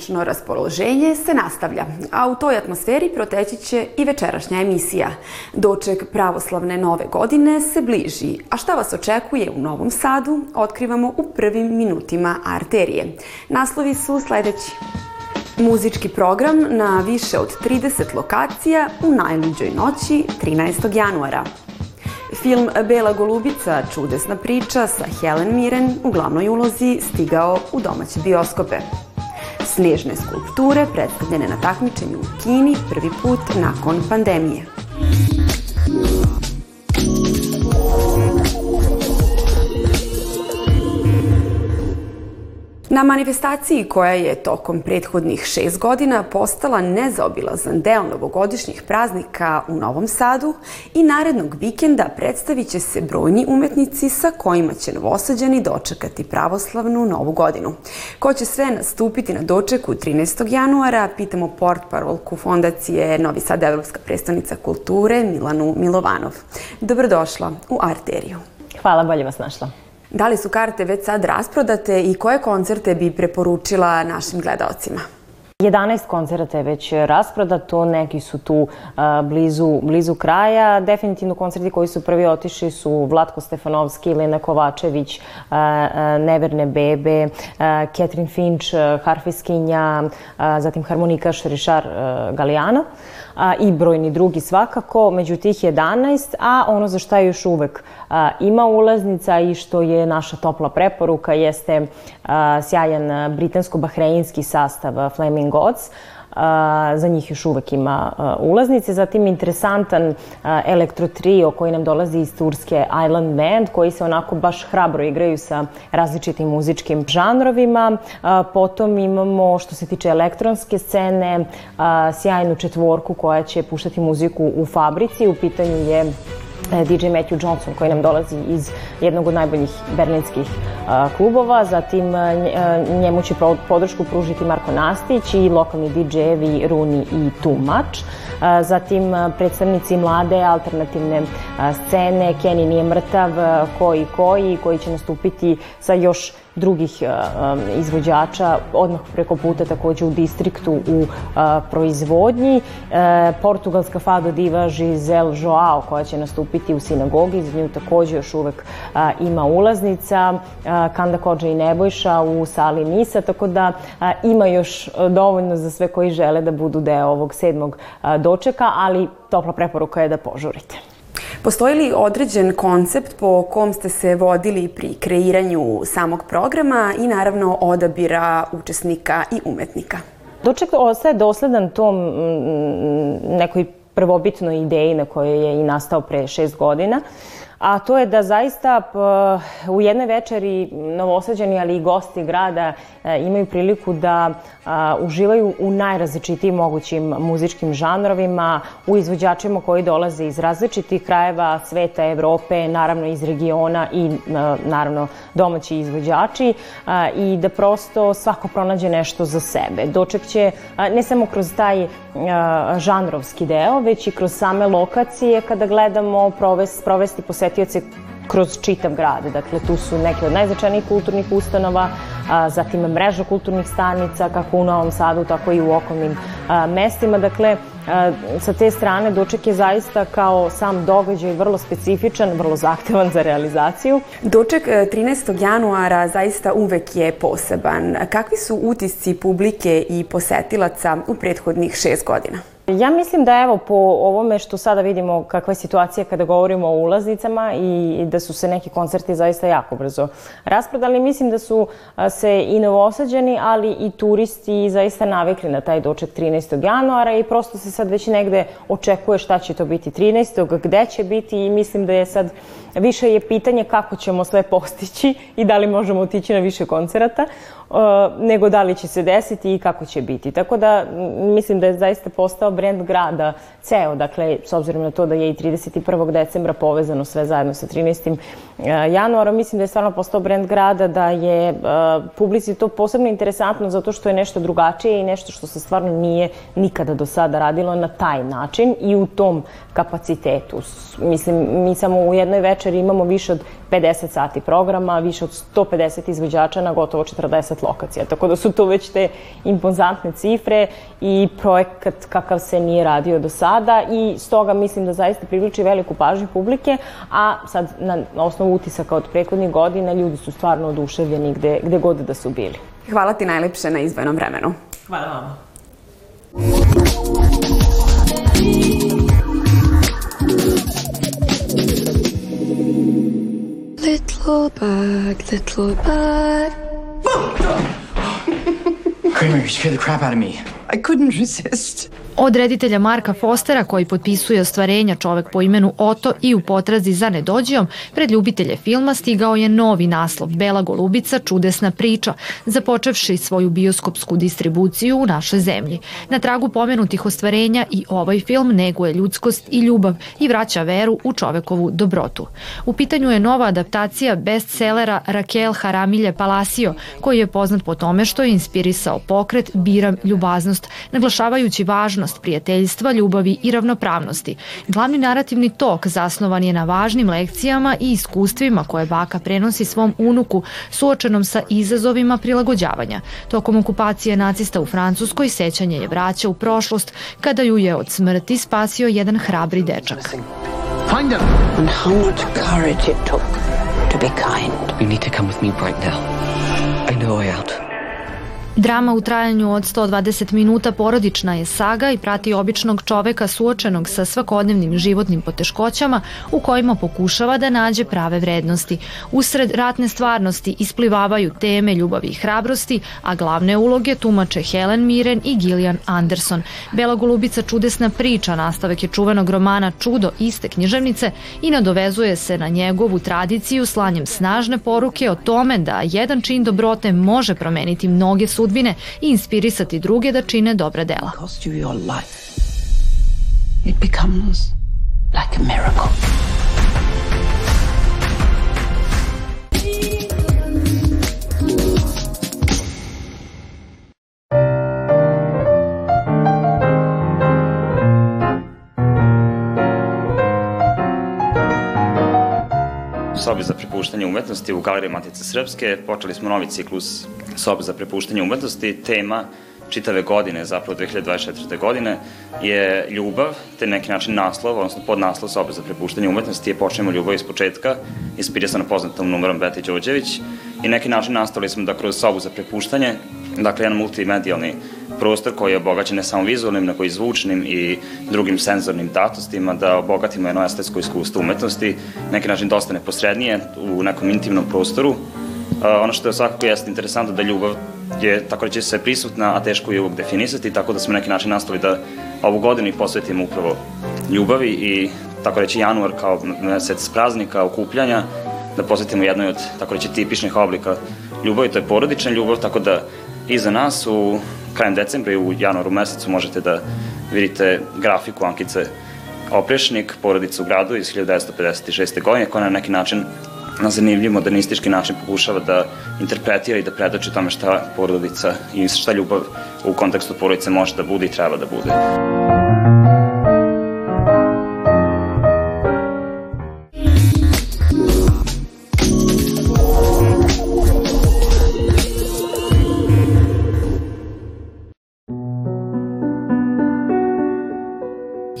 Praznično raspoloženje se nastavlja, a u toj atmosferi proteći će i večerašnja emisija. Doček pravoslavne nove godine se bliži, a šta vas očekuje u Novom Sadu otkrivamo u prvim minutima arterije. Naslovi su sledeći. Muzički program na više od 30 lokacija u najluđoj noći 13. januara. Film Bela golubica, čudesna priča sa Helen Mirren u glavnoj ulozi stigao u domaće bioskope. Snježne skulpture predstavljene na takmičenju u Kini prvi put nakon pandemije. Na manifestaciji koja je tokom prethodnih šest godina postala nezaobilazan deo novogodišnjih praznika u Novom Sadu i narednog vikenda predstavit će se brojni umetnici sa kojima će novosađani dočekati pravoslavnu novu godinu. Ko će sve nastupiti na dočeku 13. januara, pitamo port parolku fondacije Novi Sad Evropska predstavnica kulture Milanu Milovanov. Dobrodošla u Arteriju. Hvala, bolje vas našla. Da li su karte već sad rasprodate i koje koncerte bi preporučila našim gledalcima? 11 koncerata je već rasprodato, neki su tu a, blizu, blizu kraja. Definitivno koncerti koji su prvi otišli su Vlatko Stefanovski, Lena Kovačević, a, a, Neverne bebe, Catherine Finch, harfiskinja, zatim harmonikaš Rišar Galijano a, i brojni drugi svakako, među tih 11, a ono za šta još uvek a, ima ulaznica i što je naša topla preporuka jeste a, sjajan britansko-bahreinski sastav Flaming Gods, za njih još uvek ima ulaznice. Zatim interesantan elektro trio koji nam dolazi iz Turske Island Band, koji se onako baš hrabro igraju sa različitim muzičkim žanrovima. Potom imamo, što se tiče elektronske scene, sjajnu četvorku koja će puštati muziku u fabrici. U pitanju je DJ Matthew Johnson koji nam dolazi iz jednog od najboljih berlinskih klubova, zatim njemu će podršku pružiti Marko Nastić i lokalni DJ-evi Runi i Much. Zatim predstavnici mlade alternativne scene, Kenny nije mrtav, koji koji, koji će nastupiti sa još drugih izvođača odmah preko puta takođe u distriktu u proizvodnji. E, portugalska fado diva Giselle Joao koja će nastupiti u sinagogi, za nju takođe još uvek ima ulaznica. Kanda Kođa i Nebojša u sali Nisa, tako da ima još dovoljno za sve koji žele da budu deo ovog sedmog dočeka, ali topla preporuka je da požurite. Postoji li određen koncept po kom ste se vodili pri kreiranju samog programa i naravno odabira učesnika i umetnika? Doček ostaje dosledan tom nekoj prvobitnoj ideji na kojoj je i nastao pre šest godina a to je da zaista u jednoj večeri novosađani, ali i gosti grada e, imaju priliku da uživaju u najrazličitijim mogućim muzičkim žanrovima, u izvođačima koji dolaze iz različitih krajeva sveta, Evrope, naravno iz regiona i e, naravno domaći izvođači i da prosto svako pronađe nešto za sebe. Doček će ne samo kroz taj žanrovski deo, već i kroz same lokacije kada gledamo provesti, provesti posetioce kroz čitav grad. Dakle, tu su neke od najznačajnijih kulturnih ustanova, a, zatim mreža kulturnih stanica, kako u Novom Sadu, tako i u okolnim a, mestima. Dakle, a, sa te strane doček je zaista kao sam događaj vrlo specifičan, vrlo zahtevan za realizaciju. Doček 13. E, januara zaista uvek je poseban. Kakvi su utisci publike i posetilaca u prethodnih šest godina? Ja mislim da evo po ovome što sada vidimo kakva je situacija kada govorimo o ulaznicama i da su se neki koncerti zaista jako brzo rasprodali, mislim da su se i novosađeni, ali i turisti zaista navikli na taj doček 13. januara i prosto se sad već negde očekuje šta će to biti 13. gde će biti i mislim da je sad više je pitanje kako ćemo sve postići i da li možemo otići na više koncerata, nego da li će se desiti i kako će biti. Tako da mislim da je zaista postao brend grada ceo, dakle, s obzirom na to da je i 31. decembra povezano sve zajedno sa 13. januarom, mislim da je stvarno postao brend grada, da je publici to posebno interesantno zato što je nešto drugačije i nešto što se stvarno nije nikada do sada radilo na taj način i u tom kapacitetu. Mislim, mi samo u jednoj večeri večer imamo više od 50 sati programa, više od 150 izvođača na gotovo 40 lokacija. Tako da su to već te impozantne cifre i projekat kakav se nije radio do sada i stoga mislim da zaista privlači veliku pažnju publike, a sad na osnovu utisaka od prethodnih godina ljudi su stvarno oduševljeni gde, gde god da su bili. Hvala ti najlepše na izvojenom vremenu. Hvala vama. Little bug, little bug. Kramer, you scared the crap out of me. I couldn't resist. Od reditelja Marka Fostera koji potpisuje ostvarenja čovek po imenu Oto i u potrazi za nedođijom, pred ljubitelje filma stigao je novi naslov Bela golubica, čudesna priča, započevši svoju bioskopsku distribuciju u našoj zemlji. Na tragu pomenutih ostvarenja i ovaj film neguje ljudskost i ljubav i vraća veru u čovekovu dobrotu. U pitanju je nova adaptacija bestsellera Raquel Haramilje Palacio, koji je poznat po tome što je inspirisao pokret Biram ljubaznost, naglašavajući važnost vrednost prijateljstva, ljubavi i ravnopravnosti. Glavni narativni tok zasnovan je na važnim lekcijama i iskustvima koje baka prenosi svom unuku suočenom sa izazovima prilagođavanja. Tokom okupacije nacista u Francuskoj sećanje je vraća u prošlost kada ju je od smrti spasio jedan hrabri dečak. Find him! And how much courage it took to be kind. You need to come with me right now. I know a way out. Drama u trajanju od 120 minuta porodična je saga i prati običnog čoveka suočenog sa svakodnevnim životnim poteškoćama u kojima pokušava da nađe prave vrednosti. Usred ratne stvarnosti isplivavaju teme ljubavi i hrabrosti, a glavne uloge tumače Helen Mirren i Gillian Anderson. Bela golubica čudesna priča nastavak je čuvenog romana Čudo iste književnice i nadovezuje se na njegovu tradiciju slanjem snažne poruke o tome da jedan čin dobrote može promeniti mnoge sudbine i inspirisati druge da čine dobra dela. It becomes like a miracle. Sobi za prepuštanje umetnosti u Galeriji Matice Srpske. Počeli smo novi ciklus sobe za prepuštanje umetnosti. Tema čitave godine, zapravo 2024. godine, je ljubav, te neki način naslov, odnosno podnaslov sobe za prepuštanje umetnosti je Počnemo ljubav iz početka, inspirisano poznatom numerom Beti Đorđević i neki način nastavili smo da kroz sobu za prepuštanje, dakle jedan multimedijalni prostor koji je obogaćen ne samo vizualnim, nego i zvučnim i drugim senzornim datostima, da obogatimo jedno estetsko iskustvo umetnosti, neki način dosta neposrednije u nekom intimnom prostoru. Uh, ono što je svakako jeste interesantno da ljubav je tako reći sve prisutna, a teško je uvijek definisati, tako da smo neki način nastavili da ovu godinu i posvetimo upravo ljubavi i tako reći januar kao mesec praznika, okupljanja, da posvetimo jednoj od tako reći tipičnih oblika ljubavi, to je porodična ljubav, tako da i za nas u krajem decembra i u januaru mesecu možete da vidite grafiku Ankice Oprešnik, porodica u gradu iz 1956. godine, koja na neki način na zanimljiv modernistički način pokušava da interpretira i da predoči tome šta porodica i šta ljubav u kontekstu porodice može da bude i treba da bude.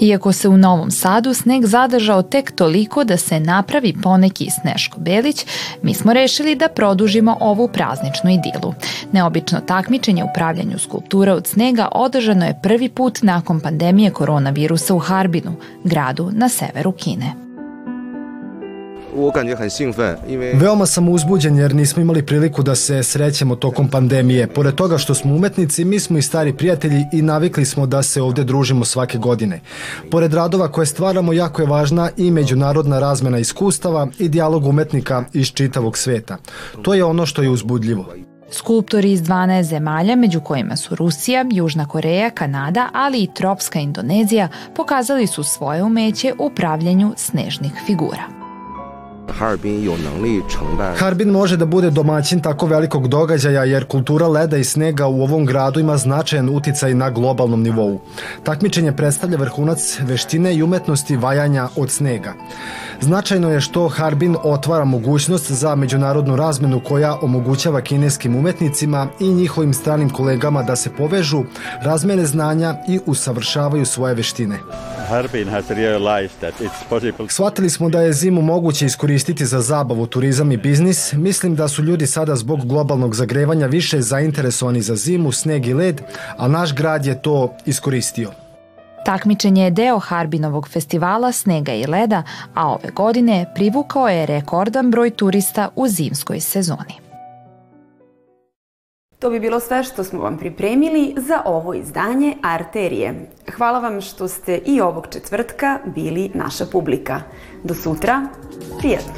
Iako se u Novom Sadu sneg zadržao tek toliko da se napravi poneki Sneško Belić, mi smo rešili da produžimo ovu prazničnu idilu. Neobično takmičenje u pravljanju skulptura od snega održano je prvi put nakon pandemije koronavirusa u Harbinu, gradu na severu Kine. 我感觉很兴奋，因为 Veoma sam uzbuđen jer nismo imali priliku da se srećemo tokom pandemije. Pored toga što smo umetnici, mi smo i stari prijatelji i navikli smo da se ovde družimo svake godine. Pored radova koje stvaramo, jako je važna i međunarodna razmena iskustava i dijalog umetnika iz čitavog sveta. To je ono što je uzbudljivo. Skulptori iz 12 zemalja, među kojima su Rusija, Južna Koreja, Kanada, ali i tropska Indonezija, pokazali su svoje umeće u pravljanju snežnih figura. Harbin može da bude domaćin tako velikog događaja jer kultura leda i snega u ovom gradu ima značajan uticaj na globalnom nivou. Takmičenje predstavlja vrhunac veštine i umetnosti vajanja od snega. Značajno je što Harbin otvara mogućnost za međunarodnu razmenu koja omogućava kineskim umetnicima i njihovim stranim kolegama da se povežu, razmene znanja i usavršavaju svoje veštine. Shvatili smo da je zimu moguće iskoristiti za zabavu, turizam i biznis. Mislim da su ljudi sada zbog globalnog zagrevanja više zainteresovani za zimu, sneg i led, a naš grad je to iskoristio. Takmičenje je deo Harbinovog festivala Snega i leda, a ove godine privukao je rekordan broj turista u zimskoj sezoni. To bi bilo sve što smo vam pripremili za ovo izdanje Arterije. Hvala vam što ste i ovog četvrtka bili naša publika. Do sutra, prijatno!